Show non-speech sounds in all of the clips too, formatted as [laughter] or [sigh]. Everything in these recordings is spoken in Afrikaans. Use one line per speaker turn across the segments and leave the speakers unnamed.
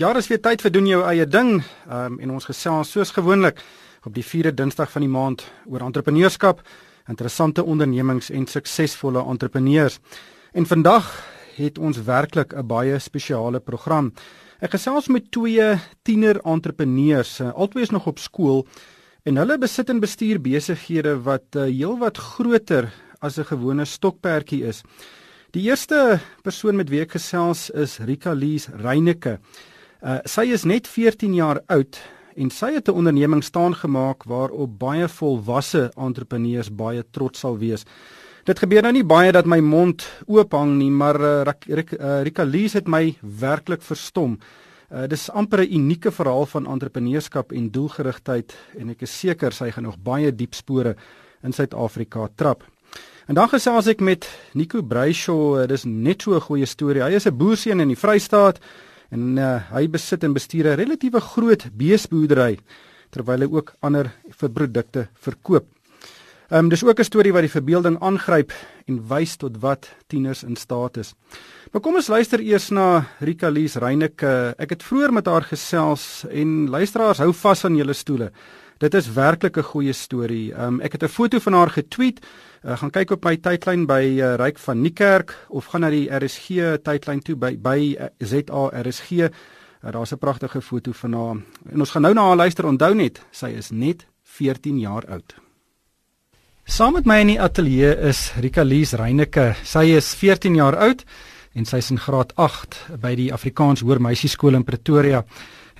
Ja, dis weer tyd vir doen jou eie ding. Ehm um, en ons gesels soos gewoonlik op die 4de Dinsdag van die maand oor entrepreneurskap, interessante ondernemings en suksesvolle entrepreneurs. En vandag het ons werklik 'n baie spesiale program. Ek gesels met twee tiener entrepreneurs, eh, albei is nog op skool en hulle besit en bestuur besighede wat uh, heelwat groter as 'n gewone stokperdjie is. Die eerste persoon met wie ek gesels is Rika Lees Reyneke. Uh, sy is net 14 jaar oud en sy het 'n onderneming staan gemaak waarop baie volwasse entrepreneurs baie trots sal wees. Dit gebeur nou nie baie dat my mond oop hang nie, maar uh, Rika Lees het my werklik verstom. Uh, dis amper 'n unieke verhaal van entrepreneurskap en doelgerigtheid en ek is seker sy gaan nog baie diep spore in Suid-Afrika trap. En dan gesels ek met Nico Breyshaw, dis net so 'n goeie storie. Hy is 'n boerseun in die Vrystaat en uh, hy besit en bestuur 'n relatiewe groot beesboerdery terwyl hy ook ander produkte verkoop. Ehm um, dis ook 'n storie wat die verbeelding aangryp en wys tot wat tieners in staat is. Maar kom ons luister eers na Rika Lees Reyneke. Ek het vroeër met haar gesels en luisteraars hou vas aan julle stoele. Dit is werklik 'n goeie storie. Um, ek het 'n foto van haar getweet Uh, gaan kyk op my tydlyn by uh, Ryk van Niekerk of gaan na die RSG tydlyn toe by by uh, ZA RSG. Uh, Daar's 'n pragtige foto van haar. En ons gaan nou na haar luister. Onthou net, sy is net 14 jaar oud. Saam met my in die ateljee is Rika Lees Reyneke. Sy is 14 jaar oud en sy's in graad 8 by die Afrikaans Hoërmeisieskool in Pretoria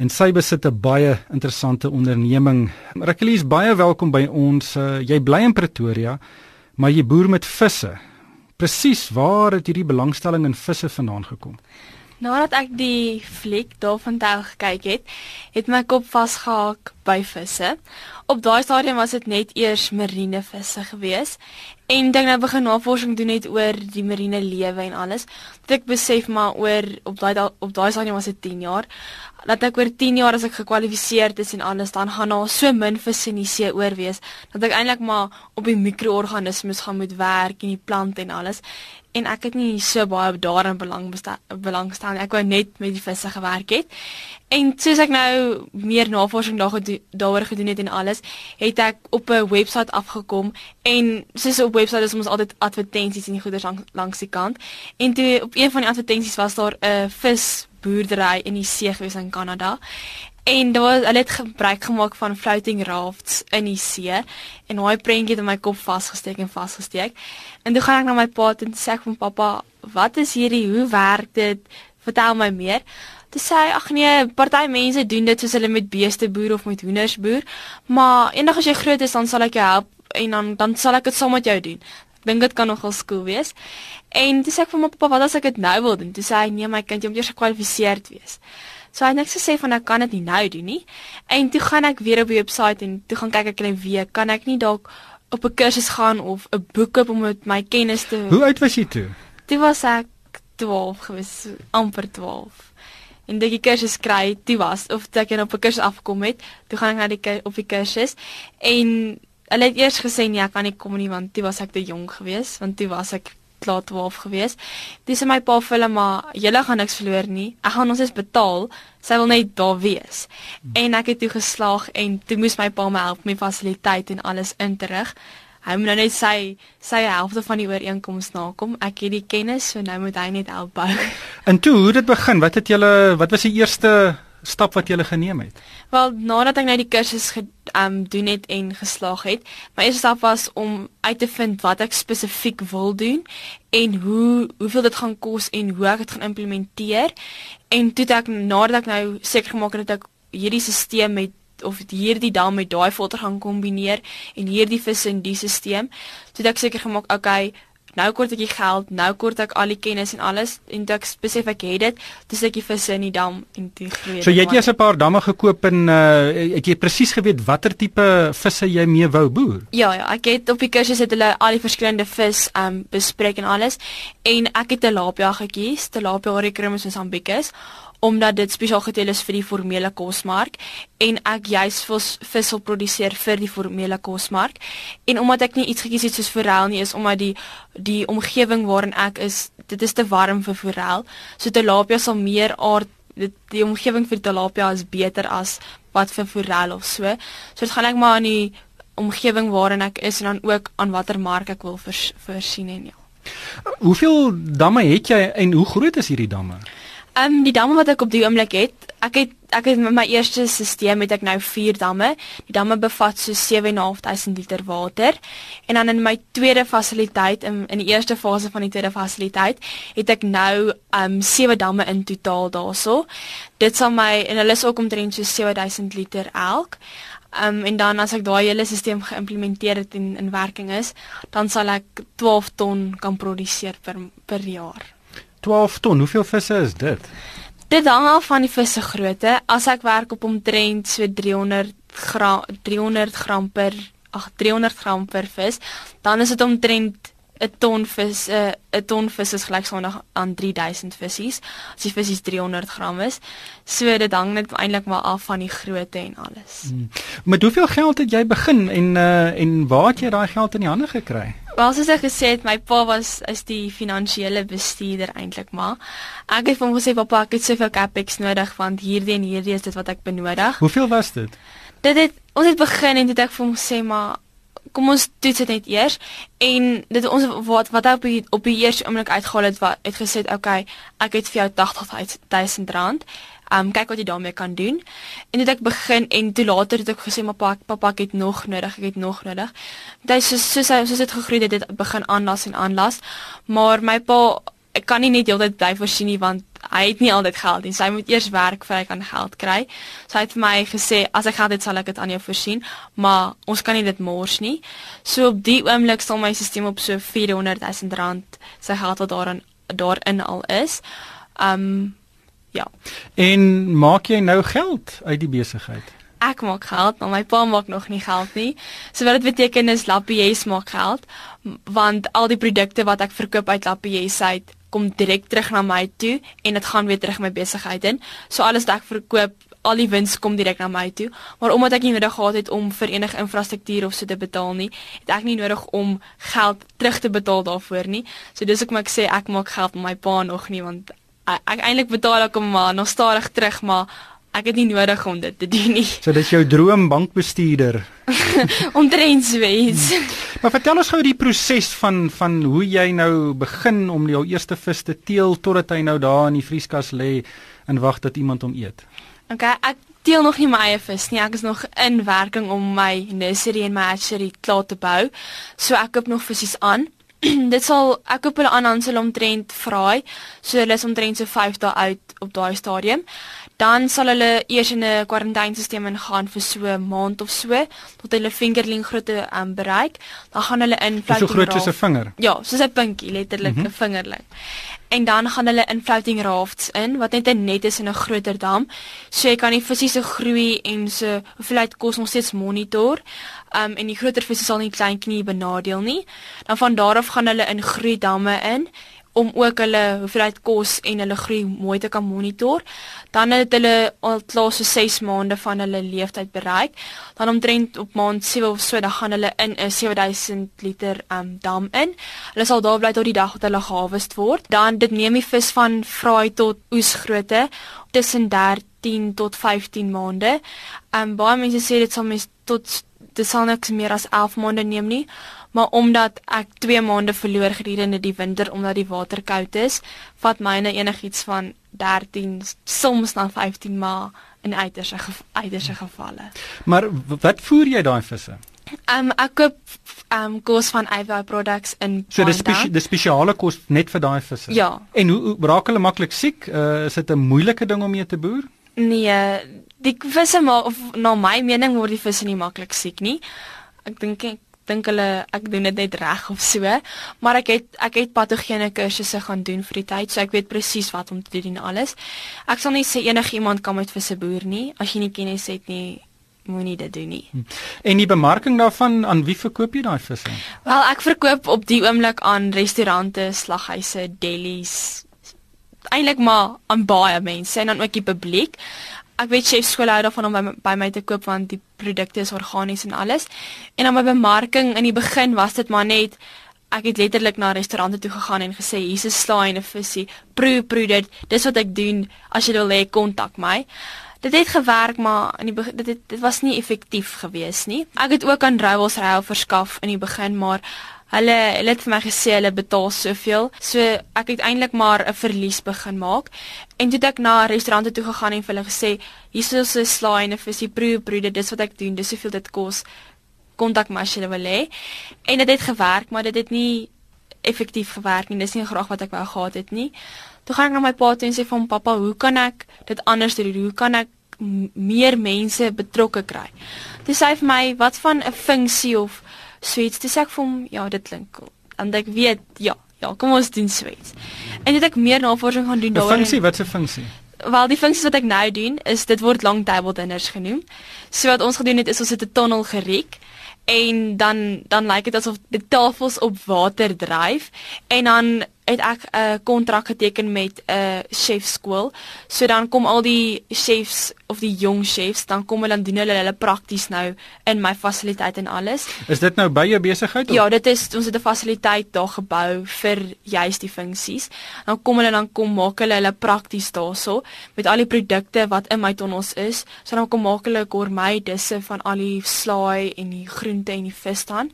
en sy besit 'n baie interessante onderneming. Rika Lees, baie welkom by ons. Uh, jy bly in Pretoria maar jy boer met visse. Presies, waar het hierdie belangstelling in visse vandaan gekom?
Nadat ek die fliek daarvan tel gekyk het, het my kop vasgehak by visse. Op daai stadium was dit net eers marine visse gewees en ek nou begin navorsing doen net oor die marine lewe en alles. Dit ek besef maar oor op daai op daai stadium was dit 10 jaar dat ek oor 10 jaar as ek gekwalifiseer is en alles dan gaan daar so min visse in die see oor wees dat ek eintlik maar op die mikroorganismes gaan moet werk en die plante en alles en ek het nie so baie daarin belang belangstel nie ek wou net met die visse gewerk het en soos ek nou meer navorsing daaroor gedoen het en alles het ek op 'n webwerf afgekom en soos op webwerf is ons altyd advertensies en goeders langs, langs die kant en toe op een van die advertensies was daar 'n vis boerdery in die see gewees in Kanada. En daar was hulle het gebruik gemaak van floating rafts in die see en daai prentjie het in my kop vasgesteek en vasgesteek. En toe gaan ek na my pa en sê ek van pappa, "Wat is hierdie? Hoe werk dit? Vertel my meer." Toe sê hy, "Ag nee, party mense doen dit soos hulle met beeste boer of met hoenders boer, maar eendag as jy groot is, dan sal ek jou help en dan dan sal ek dit saam met jou doen." dink dit kan nogal skool wees. En toe sê ek vir my pappa, wat as ek dit nou wil doen? Toe sê hy, nee my kind, jy moet eers gekwalifiseerd wees. So hy het niks gesê van ek kan dit nie nou doen nie. En toe gaan ek weer op die webwerf en toe gaan kyk ek net weer, kan ek nie dalk op 'n kursus gaan of 'n boek koop om met my kennis te
Hoe oud was jy toe?
Toe was ek 12 gewees, amper 12. En dit die kursus kry, toe was of ek net op 'n kursus afgekom het, toe gaan ek na die op die kursus en Hulle het eers gesê nee, ek kan nie kom nie want toe was ek te jonk geweest, want toe was ek klaar 12 geweest. Dis my pa vir hulle maar julle gaan niks verloor nie. Ek gaan ons is betaal. Sy wil net daar wees. Hmm. En ek het toe geslaag en toe moes my pa my help met fasiliteite en alles in te rig. Hy moet nou net sy sy helfte van die ooreenkoms nakom. Ek het die kennis, so nou moet hy net help bou. [laughs]
En toe, hoe het dit begin? Wat het julle wat was die eerste stap wat jy gele geneem het?
Wel, nadat ek nou die kursus ge um doen het en geslaag het, my eerste stap was om uit te vind wat ek spesifiek wil doen en hoe hoeveel dit gaan kos en hoe ek dit gaan implementeer. En toe ek nadat ek nou seker gemaak het dat ek hierdie stelsel met of hierdie dam met daai filter gaan kombineer en hierdie vis in die stelsel, toe ek seker gemaak, okay, nou kort ek die geld, nou kort ek al die kennis en alles en ek besef ek het dit, dis ek die visse in die dam en die groei.
So jy het eers 'n paar damme gekoop en uh ek het presies geweet watter tipe visse jy mee wou boer.
Ja ja, ek het op die kursus het hulle al die verskillende vis um bespreek en alles en ek het 'n tilapia gekies, tilapia oricrumus mosambicus omdat dit spesiaal getel is vir die formele kosmark en ek juis vis vis wil produseer vir die formele kosmark en omdat ek nie iets gekies het soos forel nie is omdat die die omgewing waarin ek is dit is te warm vir forel so tilapia sal meer aard dit die omgewing vir tilapia is beter as wat vir forel of so. So dit gaan ek maar aan die omgewing waarin ek is en dan ook aan watter mark ek wil vers, voorsien en ja.
Hoeveel damme het jy en hoe groot is hierdie damme?
Ehm um, die damme wat ek op die oomblik het, ek het ek het met my eerste stelsel het ek nou 4 damme. Die damme bevat so 7.500 liter water. En dan in my tweede fasiliteit in in die eerste fase van die tweede fasiliteit het ek nou ehm um, 7 damme in totaal daarso. Dit sal my en hulle is ook omtrent so 7000 liter elk. Ehm um, en dan as ek daai hele stelsel geïmplementeer het en in werking is, dan sal ek 12 ton kan produseer per per jaar.
12 ton. Hoeveel visse is dit?
Dit hang af van die visse grootte. As ek werk op omtrent so 300 gram 300 gram per ag 300 gram per vis, dan is dit omtrent 'n ton vis 'n uh, 'n ton vis is gelyksaam aan 3000 visse. As die visse 300 gram is, so dit hang net eintlik maar af van die grootte en alles. Hmm.
Met hoeveel geld het jy begin en uh en waar het jy daai geld in die hande gekry?
Wel soos ek gesê het, my pa was is die finansiële bestuurder eintlik maar. Ek het hom gesê pappa, ek het soveel capex nodig want hierdie en hierdie is dit wat ek benodig.
Hoeveel was dit?
Dit het ons het begin en dit ek vir hom gesê maar kom ons toets dit net eers. En dit ons wat wat op die, op die eerste oomblik uitgehaal het wat het gesê okay ek het vir jou 80000 rand. Um kyk wat jy daarmee kan doen. En dit ek begin en toe later het ek gesê maar pappa pappa ek het nog nodig ek het nog nodig. Dit is so so so dit gegroei het dit begin aanlas en aanlas. Maar my pa ek kan nie net heeltyd bly voorsien nie want hy het nie altyd geld nie. Sy moet eers werk vir hy kan geld kry. So hy het vir my gesê as ek geld het sal ek dit aan jou voorsien, maar ons kan nie dit mors nie. So op die oomblik sal my stelsel op so 400 000 rand sy geld wat daarin daarin al is. Um ja.
En maak jy nou geld uit die besigheid?
Ek maak geld, maar my pa maak nog nie geld nie. So wat dit beteken is Lappies maak geld want al die produkte wat ek verkoop uit Lappies uit kom direk terug na my toe en dit gaan weer terug my besigheid in. So alles wat ek verkoop, al die wins kom direk na my toe. Maar omdat ek nie nodig gehad het om vir enige infrastruktuur of so te betaal nie, het ek nie nodig om geld terug te betaal daarvoor nie. So dis hoekom ek sê ek maak geld met my pa nog nie want ek, ek eintlik betaal ek hom maar nog stadig terug, maar ek het nie nodig om dit te doen nie.
So dis jou droom bankbestuurder. [laughs]
Omtrent so iets. Hmm.
Maar vertel ons gou die proses van van hoe jy nou begin om jou eerste vis te teel totdat hy nou daar in die vrieskas lê en wag dat iemand hom eet.
OK, ek teel nog nie my eie vis nie. Ek is nog in werking om my nursery en my hatchery klaar te bou. So ek koop nog visse aan. [clears throat] dit sal ek koop hulle aan aan hulle omtrent vraai. So hulle is omtrent so 5 dae uit op daai stadium dan sal hulle eers in 'n kwarantainstelsel ingaan vir so 'n maand of so tot hulle fingerling grootte um, bereik. Dan gaan hulle in
floating so groot soos 'n vinger.
Ja, soos 'n pinkie letterlik 'n mm -hmm. vingerling. En dan gaan hulle in floating rafts in wat net 'n net is in 'n groter dam. So jy kan die visse se groei en se hoeveelheid kos nog steeds monitor. Um en die groter visse sal nie klein knie benadeel nie. Dan van daar af gaan hulle in groeidamme in om ook hulle hoeveelheid kos en hulle groei mooi te kan monitor. Dan het hulle al klaar so 6 maande van hulle leeftyd bereik. Dan omtrent op maand 7 of so dan gaan hulle in 'n 7000 liter um, dam in. Hulle sal daar bly tot die dag wat hulle geharvest word. Dan dit neem die vis van vraai tot oesgrootte tussen 13 tot 15 maande. Um baie mense sê dit sal mens tot dit sal niks meer as 11 maande neem nie maar omdat ek 2 maande verloor gedurende die winter omdat die water koud is, vat myne enigiets van 13 soms dan 15 maar in uiterse uiterse gevalle.
Maar wat voer jy daai visse?
Um, ek koop um, kos van Ivy Products in
So dis spesi die spesiale kos net vir daai visse.
Ja.
En hoe, hoe raak hulle maklik siek? Uh, is dit 'n moeilike ding om mee te boer?
Nee, die visse maar of na my mening word die visse nie maklik siek nie. Ek dink ek dink hulle ek doen dit net reg of so, maar ek het ek het patogene kursusse gaan doen vir die tyd, so ek weet presies wat om te doen en alles. Ek sal nie sê enigiemand kan met visse boer nie as jy nie kennis het nie moenie dit doen nie. Hm.
En die bemarking daarvan, aan wie verkoop jy daai visse?
Wel, ek verkoop op die oomblik aan restaurante, slaghuise, delis, eintlik maar aan baie mense en dan ook die publiek ek weet chef skool hou daarvan om by, by my te koop want die produkte is organies en alles. En dan my bemarking in die begin was dit maar net ek het letterlik na restaurante toe gegaan en gesê hier's 'n slaai en 'n visie. Proe, proe dit. Dis wat ek doen. As jy wil hê kontak my. Dit het gewerk, maar in die dit het, dit was nie effektief gewees nie. Ek het ook aan Rowels Rail verskaf in die begin, maar hulle hulle het vir my gesê hulle betaal soveel. So ek het eintlik maar 'n verlies begin maak. En toe het ek na restaurante toe gegaan en vir hulle gesê, hier's 'n slaai en 'n visie. Proe, dit. Dis wat ek doen. Dis soveel dit kos kontak my as jy wil hê. En dit het gewerk, maar dit het nie effektief gewerk nie. Dis nie graag wat ek wou gehad het nie. Toe gaan ek na my pa toe en sê hom, "Pappa, hoe kan ek dit anders doen? Hoe kan ek meer mense betrokke kry?" Toe sê hy vir my, "Wat van 'n funksie of suits?" Toe sê ek vir hom, "Ja, dit klink cool." En ek weet, ja, ja, kom ons doen suits. En dit ek meer navorsing gaan doen
daaroor. Funksie, wat 'n funksie?
Wel die funksies wat ek nou doen is dit word long table dinners genoem. So wat ons gedoen het is ons het 'n tonnel geriek en dan dan lyk dit asof die tafels op water dryf en dan het ek 'n kontrak geteken met 'n chef skool. So dan kom al die chefs of die jong chefs, dan kom hulle dan doen hulle hulle prakties nou in my fasiliteit en alles.
Is dit nou by jou besigheid
of? Ja, dit is ons het 'n fasiliteit daar gebou vir juist die funksies. Dan kom hulle dan kom maak hulle hulle prakties daarso met al die produkte wat in my tonnels is. So dan kom maak hulle gourmet disse van al die slaai en die groente en die vis dan.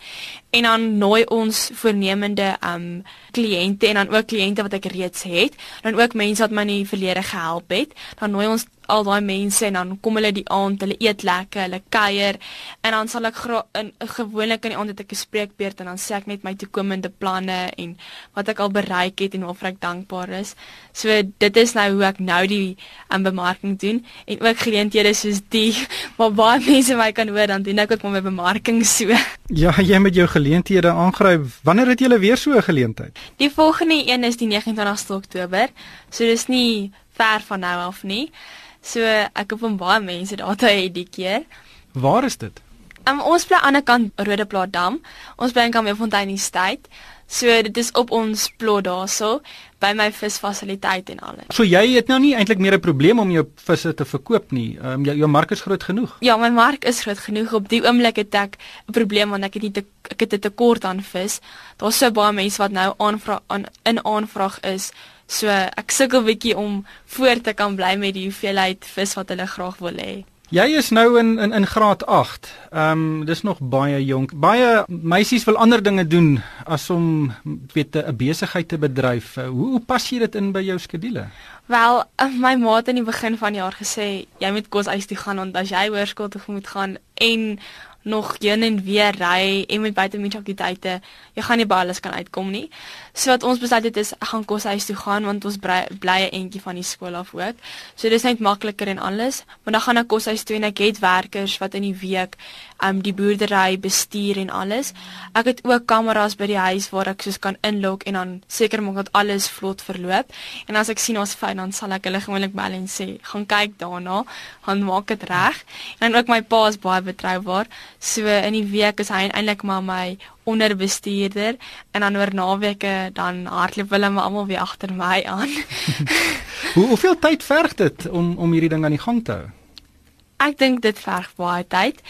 En dan nooi ons voornemende um kliënte en dan ook kliënte wat ek reeds het, dan ook mense wat my in die verlede gehelp het. Dan nooi ons al daai mense en dan kom hulle die aand, hulle eet lekker, hulle kuier en dan sal ek in gewoonlik in die aand het ek 'n spreekbeurt en dan sê ek net my toekomende planne en wat ek al bereik het en waarvoor ek dankbaar is. So dit is nou hoe ek nou die um, bemarking doen en ook geleenthede soos die [laughs] waar baie mense my kan hoor dan doen ek ook my bemarking so.
Ja, jy met jou geleenthede aangryp. Wanneer het jy weer so 'n geleentheid?
Die volgende een is die 29ste Oktober. So dis nie ver van nou af nie. So ek hoop om baie mense daar te hê die keer.
Waar is dit?
Um, ons bly aan die kant Rodeplaas Dam. Ons bly in Kameelfontein Estate. So dit is op ons plot daarso by my visfasiliteit en alles.
So jy het nou nie eintlik meer 'n probleem om jou visse te verkoop nie. Ehm um, jou, jou mark is groot genoeg.
Ja, my mark is groot genoeg. Op die oomblik het ek 'n probleem want ek het nie te, ek het 'n tekort aan vis. Daar's so baie mense wat nou aanvra aan in aanvraag is So ek sukkel bietjie om voort te kan bly met die hoeveelheid vis wat hulle graag wil hê.
Jy is nou in in in graad 8. Ehm um, dis nog baie jonk. Baie meisies wil ander dinge doen as om weet 'n besigheid te bedryf. Hoe hoe pas jy dit in by jou skedule?
Wel, eh, my ma het in die begin van die jaar gesê jy moet kos uit toe gaan want as jy hoërskool toe moet gaan en nog heen en weer ry en met buite aktiwiteite, jy gaan nie by alles kan uitkom nie. So wat ons besluit het is ek gaan koshuis toe gaan want ons bly 'n entjie van die skool af ook. So dis net makliker en alles, maar dan gaan ek koshuis toe en ek het werkers wat in die week um die boerdery bestuur en alles. Ek het ook kameras by die huis waar ek soos kan inlok en dan seker maak dat alles vlot verloop. En as ek sien ons fyn dan sal ek hulle gewoonlik bel en sê, "Gaan kyk daarna, gaan maak dit reg." En dan ook my pa is baie betroubaar. So in die week is hy eintlik maar my onderbestuurder en dan oor naweke dan hardloop hulle maar almal weer agter my aan. [laughs]
Hoe hoeveel tyd verg dit om om hierdie ding aan die gang te hou?
Ek dink dit verg baie tyd.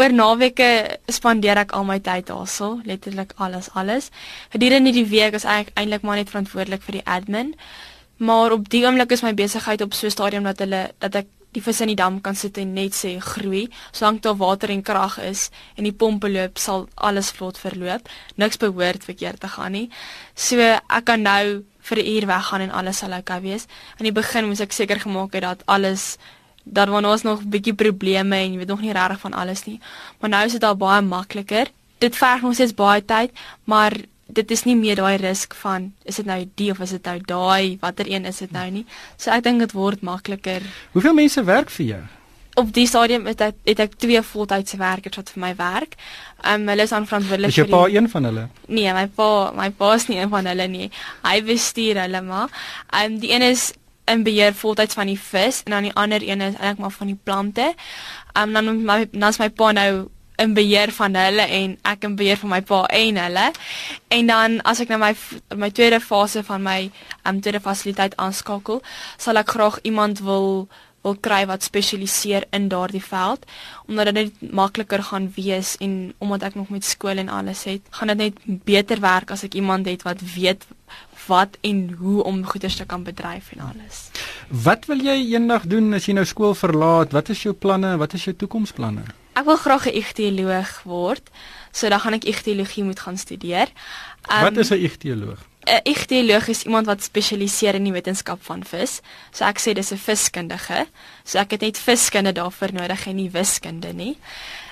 Oor naweke spandeer ek al my tyd daarso, letterlik alles alles. Gedurende die week is ek eintlik maar net verantwoordelik vir die admin. Maar op die oomblik is my besigheid op so 'n stadium dat hulle dat ek die visse in die dam kan sit en net sê groei. Solank daar water en krag is en die pompe loop, sal alles vlot verloop. Niks behoort verkeerd te gaan nie. So ek kan nou vir 'n uur weggaan en alles sal oukei wees. In die begin moes ek seker gemaak het dat alles dat wanneer ons nog 'n bietjie probleme en jy weet nog nie regtig van alles nie. Maar nou is dit al baie makliker. Dit verg ons steeds baie tyd, maar dit is nie meer daai risk van is dit nou die of is dit nou daai watter een is dit nou nie. So ek dink dit word makliker.
Hoeveel mense werk vir jou?
Op die stadium het ek het ek twee voltydse werkers wat vir my werk. Ehm um, hulle is aanverantwoordelik
vir Is jou pa een van hulle?
Nee, my pa, my pa is nie een van hulle nie. Hy bestuur hulle maar. Ehm um, die een is in beheer voltyds van die vis en dan die ander een is eintlik maar van die plante. Ehm um, dan my dan is my pa nou in beheer van hulle en ek in beheer van my pa en hulle. En dan as ek nou my my tweede fase van my um tweede fasiliteit aanskakel, sal ek graag iemand wil wil kry wat spesialiseer in daardie veld omdat dit net makliker gaan wees en omdat ek nog met skool en alles het, gaan dit net beter werk as ek iemand het wat weet wat en hoe om goeders te kan bedryf en alles.
Wat wil jy eendag doen as jy nou skool verlaat? Wat is jou planne? Wat is jou toekomsplanne?
Ek wil graag 'n ichtioloog word. So dan gaan ek ichtiologie moet gaan studeer.
Um, wat is 'n ichtioloog?
'n Ichtioloog is iemand wat spesialiseer in die wetenskap van vis. So ek sê dis 'n viskundige. So ek het net viskunde daarvoor nodig en nie wiskunde nie.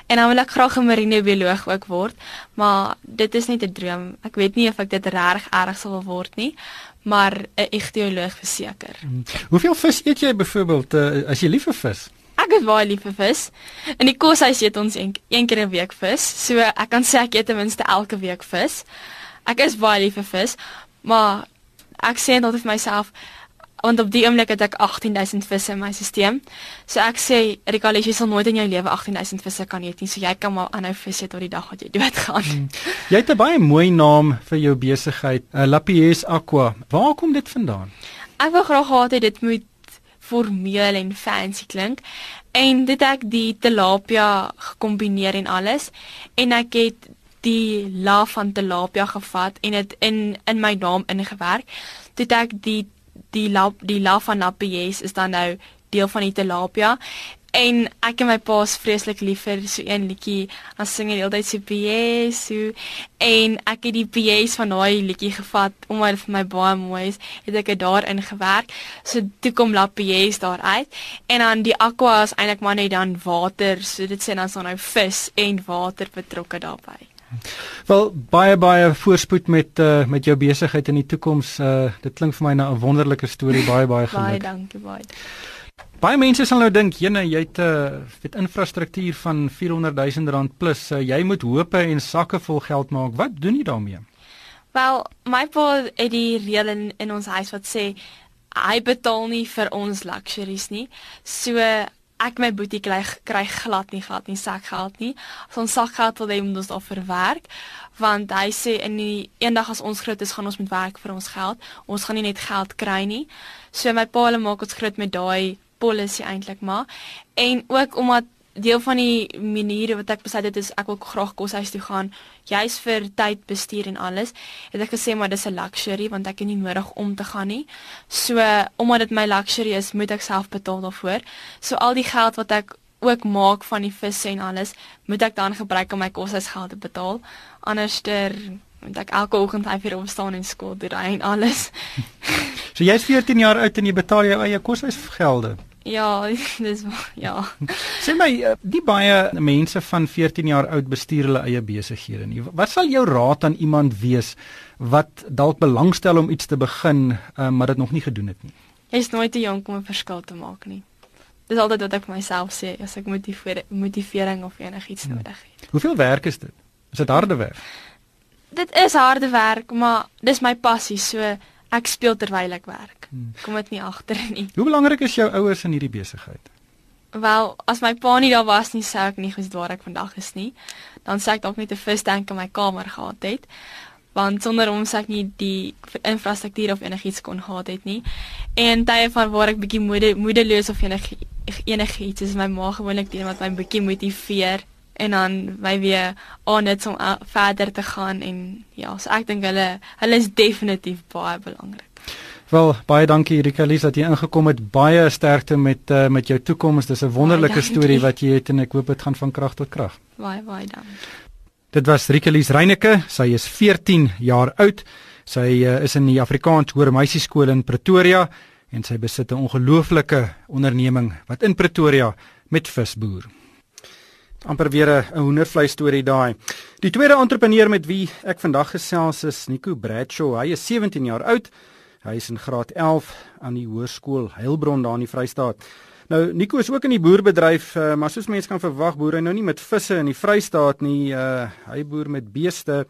En dan wil ek graag 'n marinebioloog ook word, maar dit is net 'n droom. Ek weet nie of ek dit reg erg sal word nie, maar 'n ichtioloog verseker. Hmm.
Hoeveel vis eet jy byvoorbeeld uh, as jy lief vir vis?
Ek is baie lief vir vis. In die koshuis eet ons een, een keer 'n week vis. So ek kan sê ek eet ten minste elke week vis. Ek is baie lief vir vis, maar ek sê net altyd vir myself, want op die oomblik het ek 18000 visse in my stelsel. So ek sê Rikali, jy sal nooit in jou lewe 18000 visse kan eet nie. So jy kan maar aanhou vis eet tot die dag wat jy doodgaan. Hmm.
Jy het 'n baie mooi naam vir jou besigheid, uh, Lapies Aqua. Waar kom dit vandaan?
Ek wil graag gehad het dit moet formeel en fancy klink. En dit ek die tilapia gekombineer en alles en ek het die la van tilapia gevat en dit in in my naam ingewerk. Dit ek die die lap die lava napies is dan nou deel van die tilapia. En ek en my pa is vreeslik lief vir so een liedjie. Ons sing die hele tyd so pies so en ek het die pies van daai liedjie gevat omdat dit vir my baie mooi is het ek dit daarin gewerk. So toe kom la pies daar uit. En dan die aqua is eintlik maar net dan water. So dit sê dan so nou vis en water betrokke daarbey
Wel baie baie voorspoed met uh, met jou besigheid in die toekoms. Uh, dit klink vir my na 'n wonderlike storie. Baie baie geluk.
baie dankie baie.
Baie mense sal nou dink, "Jene, jy het 'n uh, het infrastruktuur van 400 000 rand plus. Uh, jy moet hope en sakke vol geld maak. Wat doen jy daarmee?"
Wel, my pa het die reël in, in ons huis wat sê hy betaal nie vir ons luxuries nie. So ek my boetie kry kry glad nie glad nie sakgeld nie. As ons sakgeld wil hê moet ons daar verwerk want hy sê in die eendag as ons groot is gaan ons moet werk vir ons geld. Ons gaan nie net geld kry nie. So my pa hulle maak ons groot met daai policy eintlik maar en ook omdat deel van die maniere wat ek besluit het is ek wil graag koshuis toe gaan. Juis vir tyd bestuur en alles het ek gesê maar dis 'n luxury want ek het nie nodig om te gaan nie. So omdat dit my luxury is moet ek self betaal daarvoor. So al die geld wat ek ook maak van die visse en alles moet ek dan gebruik om my koshuisgeld te betaal. Anderster moet ek elke oggend hy vir opstaan en skool doen en alles. [laughs]
So jy's 14 jaar oud en jy betaal jou eie koshuisgelde
Ja, [laughs] dis ja. [laughs]
Sê my, eh, die baie mense van 14 jaar oud bestuur hulle eie besighede nie. Wat sal jou raad aan iemand wees wat dalk belangstel om iets te begin, uh, maar dit nog nie gedoen het nie?
Jy's nooit te jonk om 'n verskil te maak nie. Dis altyd wat ek vir myself sê as ek motiveer, motivering of enigiets hmm. nodig het.
Hoeveel werk is dit? Is dit harde werk?
Dit is harde werk, maar dis my passie, so ek speel terwyl ek werk. Hmm. Kom dit nie agter nie.
Hoe belangrik is jou ouers in hierdie besigheid?
Wel, as my pa nie daar was nie, sou ek nie geweet waar ek vandag is nie. Dan sou ek dalk net 'n visdank in my kamer gehad het. Want sonder hom sou ek nie die infrastruktuur of enigiets kon gehad het nie. En tye van waar ek bietjie moede moedeloos of enig enigiets is my ma gewoonlik die wat my bietjie motiveer en dan my weer aan net om verder te gaan en ja, so ek dink hulle hulle is definitief baie belangrik.
Wel, baie dankie Erika Lies dat jy ingekom het. Baie sterkte met uh, met jou toekoms. Dis 'n wonderlike storie wat jy het en ek hoop dit gaan van krag tot krag.
Baie baie dankie.
Dit was Erika Lies Reyneke. Sy is 14 jaar oud. Sy uh, is in die Afrikaans Hoër Meisieskool in Pretoria en sy besit 'n ongelooflike onderneming wat in Pretoria met visboer. Amper weer 'n hoendervleis storie daai. Die tweede entrepreneur met wie ek vandag gesels is Nico Bradshaw. Hy is 17 jaar oud. Hy is in graad 11 aan die hoërskool Heilbron daar in die Vrystaat. Nou Nico is ook in die boerbedryf, uh, maar soos mense kan verwag, boer hy nou nie met visse in die Vrystaat nie. Uh, hy boer met beeste.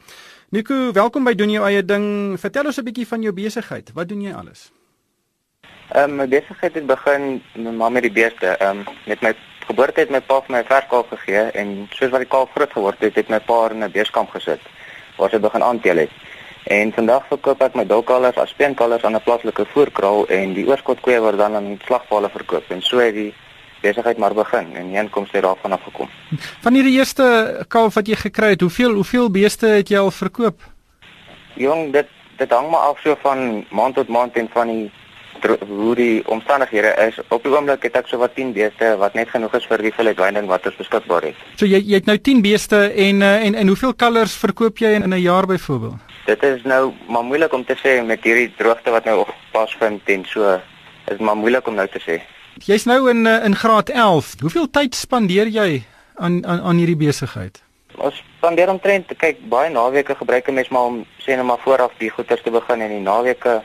Nico, welkom by doen jou eie ding. Vertel ons 'n bietjie van jou besigheid. Wat doen jy alles?
Ehm um, my besigheid het begin maar met die beeste. Ehm um, met my geboorte het my pa vir my 'n verskaal gegee en soos wat die kalf groot geword het, het my pa in 'n beeskamp gesit waar sy begin aanteel het. En vandag verkoop ek my dolkalvers as speenkalvers aan 'n plaaslike voerkraal en die oorskotkoeie word dan aan slagpale verkoop. En so het die besigheid maar begin en die inkomste daarvan afgekom.
Van hierdie eerste kalf wat jy gekry het, hoeveel hoeveel beeste het jy al verkoop?
Jong, dit dit hang maar af so van maand tot maand en van die hoe die omstandighede is. Op die oomblik het ek so wat 10 beeste wat net genoeg is vir die veldwyding wat ons beskikbaar het.
So jy jy het nou 10 beeste en uh, en en hoeveel kalvers verkoop jy in, in 'n jaar byvoorbeeld?
Dit is nou maar moeilik om te sê met hierdie droogte wat nou pas vind en so is maar moeilik om nou te sê.
Jy's nou in eh, in graad 11. Hoeveel tyd spandeer jy aan aan aan hierdie besigheid?
Ons spandeer omtrent kyk baie naweke gebruik 'n mens maar om sê net maar vooraf die goeders te begin en die naweke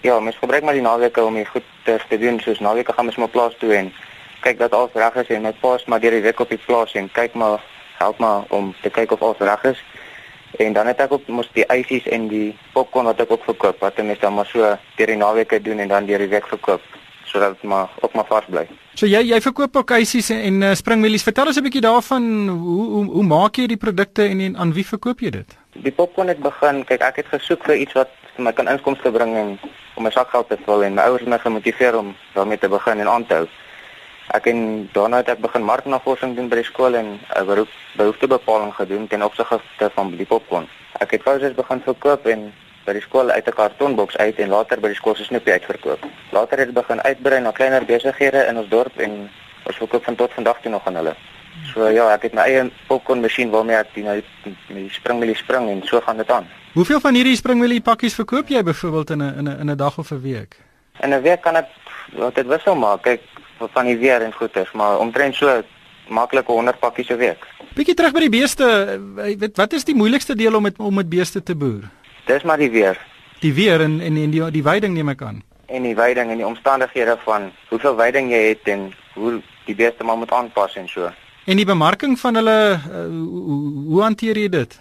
ja, mens gebruik maar die naweke om die goeders te doen soos naweke gaan mens maar plaas toe en kyk dat alles reg is en my paas maar deur die week op die plaas en kyk maar help maar om te kyk of alles reg is. En dan het ek ook mos die ysies en die popcorn wat ek ook verkoop wat mense dan maar so deur die naweke doen en dan deur die week verkoop sodat dit maar ook maar vars bly.
So jy jy verkoop ook ysies en, en uh, springmielies. Vertel ons 'n bietjie daarvan hoe hoe hoe maak jy die produkte en, en aan wie verkoop jy dit?
Die popcorn het begin, kyk ek het gesoek vir iets wat vir my kan inkomste bring en om my sakgeld te vul en my ouers het my gemotiveer om daarmee te begin en aan te hou. Ek en daarna het ek begin marknavorsing doen by die skool en 'n beroep behoeftebepaling gedoen ten opsigte van die popcorn. Ek het kouses begin verkoop en by die skool uit 'n kartonboks uit en later by die skool se snoepie uitverkoop. Later het dit begin uitbrei na kleiner besighede in ons dorp en ons verkoop van tot vandag toe nog aan hulle. So ja, ek het my eie popcorn masjien waarmee ek die nou die springmielie spring en so gaan dit aan.
Hoeveel van hierdie springmielie pakkies verkoop jy byvoorbeeld in 'n in 'n in 'n dag of 'n week?
In 'n week kan ek wat dit wissel maak. Kyk van die weer en goeders, maar omtrent so maklike 100 pakkies 'n week.
Bietjie terug by die beeste, weet wat is die moeilikste deel om met om met beeste te boer?
Dis maar die weer.
Die weer en en, en die die veiding neem ek aan.
En die veiding en die omstandighede van hoeveel veiding jy het en hoe die beeste maar moet aanpas en so.
En die bemarking van hulle uh, hoe, hoe hanteer jy dit?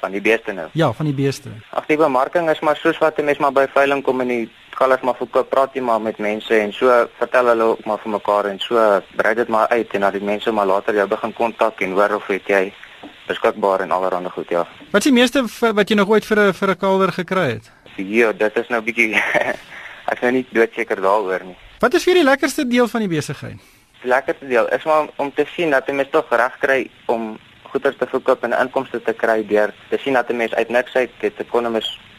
Van die beeste nou.
Ja, van die beeste.
Ag die bemarking is maar soos wat 'n mens maar by veiling kom en die galles maar verkoop, praat jy maar met mense en so vertel hulle ook maar vir mekaar en so brei dit maar uit en dan die mense maar later jou begin kontak en hoor of het jy beskikbaar en allerlei goed ja.
Wat is die meeste wat jy nog ooit vir 'n vir 'n kalwer gekry het?
Ja, dit is nou bietjie [laughs] ek is nou nie doodseker daaroor nie.
Wat is vir die lekkerste deel van die besigheid?
Die lekkerste deel is maar om te sien dat jy mes tog reg kry om goeder te verkoop en inkomste te kry deur te sien dat 'n mens uit niks uit dit kon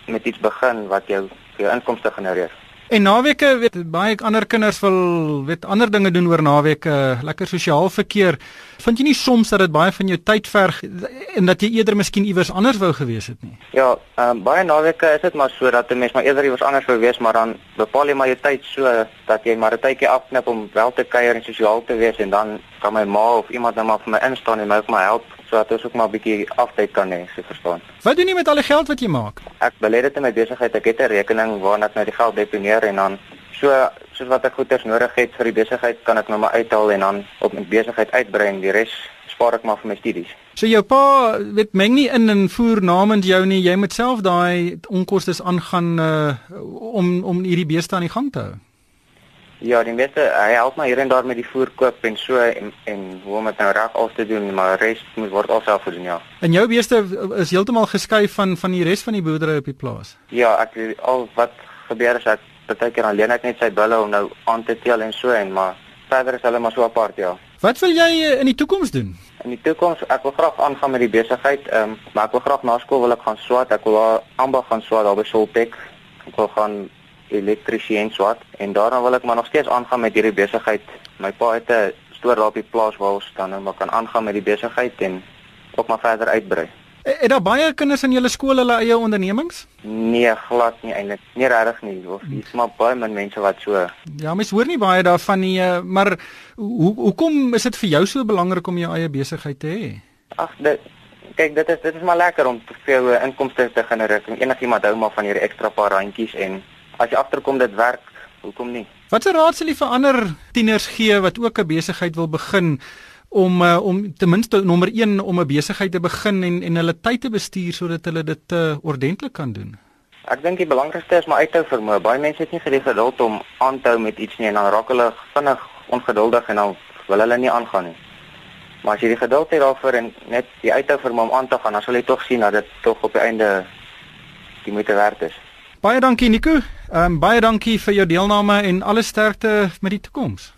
met iets begin wat jou jou inkomste genereer.
En naweke weet baie ander kinders wil weet ander dinge doen oor naweke, lekker sosiaal verkeer. Vind jy nie soms dat dit baie van jou tyd verg en dat jy eerder miskien iewers anders wou gewees het nie?
Ja, um, baie naweke is dit maar so dat 'n mens maar eerder iewers anders wou wees, maar dan bepaal jy maar jou tyd so dat jy maar 'n tydjie afknip om wel te kuier en sosiaal te wees en dan kan my ma of iemand nou maar vir my instaan en my ook maar help sodat ons ook maar 'n bietjie aftyd kan hê, so verstaan.
Wat doen jy met al die geld wat jy maak?
Ek belê dit in my besigheid. Ek het 'n rekening waarna ek nou die geld deponeer en dan so soos wat ek goeders nodig het vir die besigheid kan ek nou maar uithaal en dan op my besigheid uitbrei en die res spaar ek maar vir my studies.
So jou pa weet meng nie in en voer namens jou nie. Jy moet self daai onkoste aangaan uh, om om hierdie beeste aan die gang te hou.
Ja, die meeste hy help my hier en daar met die voer koop en so en en hoe om dit nou reg af te doen, maar res moet word alself gedoen, ja.
En jou beeste is heeltemal geskei van van die res van die boerdery op die plaas.
Ja, ek al wat gebeur is ek baie keer alleen ek net sy bulle om nou aan te teel en so en maar verder is hulle maar so apart, ja.
Wat wil jy in die toekoms doen?
In die toekoms, ek wil graag aangaan met die besigheid, ehm, um, maar ek wil graag na skool wil ek gaan swaat, ek wil aanbou gaan swaat daar by Soltech. Ek wil gaan elektriesien swat en daarna wil ek maar nog steeds aangaan met hierdie besigheid. My pa het 'n stoor daar op die plaas waar ons dan nou maar kan aangaan met die besigheid en ook maar verder uitbrei.
Het daar baie kinders in julle skool hulle eie ondernemings?
Nee, glad nie eintlik. Nie regtig nie. Of dis maar baie min mense wat so.
Ja, mens hoor nie baie daarvan nie, eh, maar hoe hoekom is dit vir jou so belangrik om jou eie besigheid te hê?
Ag, dit kyk, dit is dit is maar lekker om te veel inkomste te genereer. Enigiemand hou maar van hierdie ekstra paar randjies en as jy agterkom dit werk, hoekom nie?
Wat se raad sal jy vir ander tieners gee wat ook 'n besigheid wil begin om uh, om ten minste nommer 1 om 'n besigheid te begin en en hulle tyd te bestuur sodat hulle dit uh, ordentlik kan doen?
Ek dink die belangrikste is maar uithou vermoë. Baie mense het nie gedie geduld om aan te hou met iets nie en dan raak hulle vinnig ongeduldig en dan wil hulle nie aangaan nie. Maar as jy die geduld het daarvoor en net die uithou vermoë om aan te gaan, dan sal jy tog sien dat dit tog op die einde die moeite werd is.
Baie dankie Nico. Ehm um, baie dankie vir jou deelname en alle sterkte met die toekoms.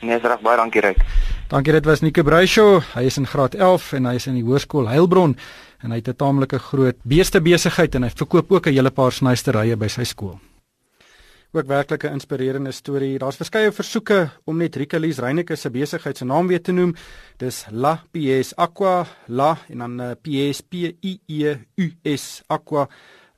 Nee, reg baie dankie Ryk.
Dankie dit was Nico Bruishow. Hy is in graad 11 en hy is in die hoërskool Heilbron en hy het 'n taamlike groot beeste besigheid en hy verkoop ook 'n hele paar snysterye by sy skool. Ook werklike inspirerende storie. Daar's verskeie versoeke om net Rikalies Reyneke se besigheid se naam weer te noem. Dis La PS Aqua, La en dan uh, PS P I E U S Aqua.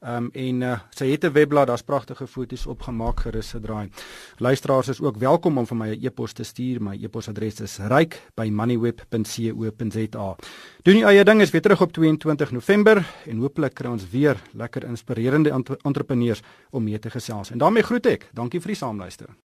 Ehm um, en uh, sy het 'n webblad, daar's pragtige foto's opgemaak gerus se draai. Luisteraars is ook welkom om vir my 'n e e-pos te stuur. My e-posadres is ryk@moneyweb.co.za. Doen die eie ding is weer terug op 22 November en hooplik kry ons weer lekker inspirerende entrepreneurs om mee te gesels. En daarmee groet ek. Dankie vir die saamluister.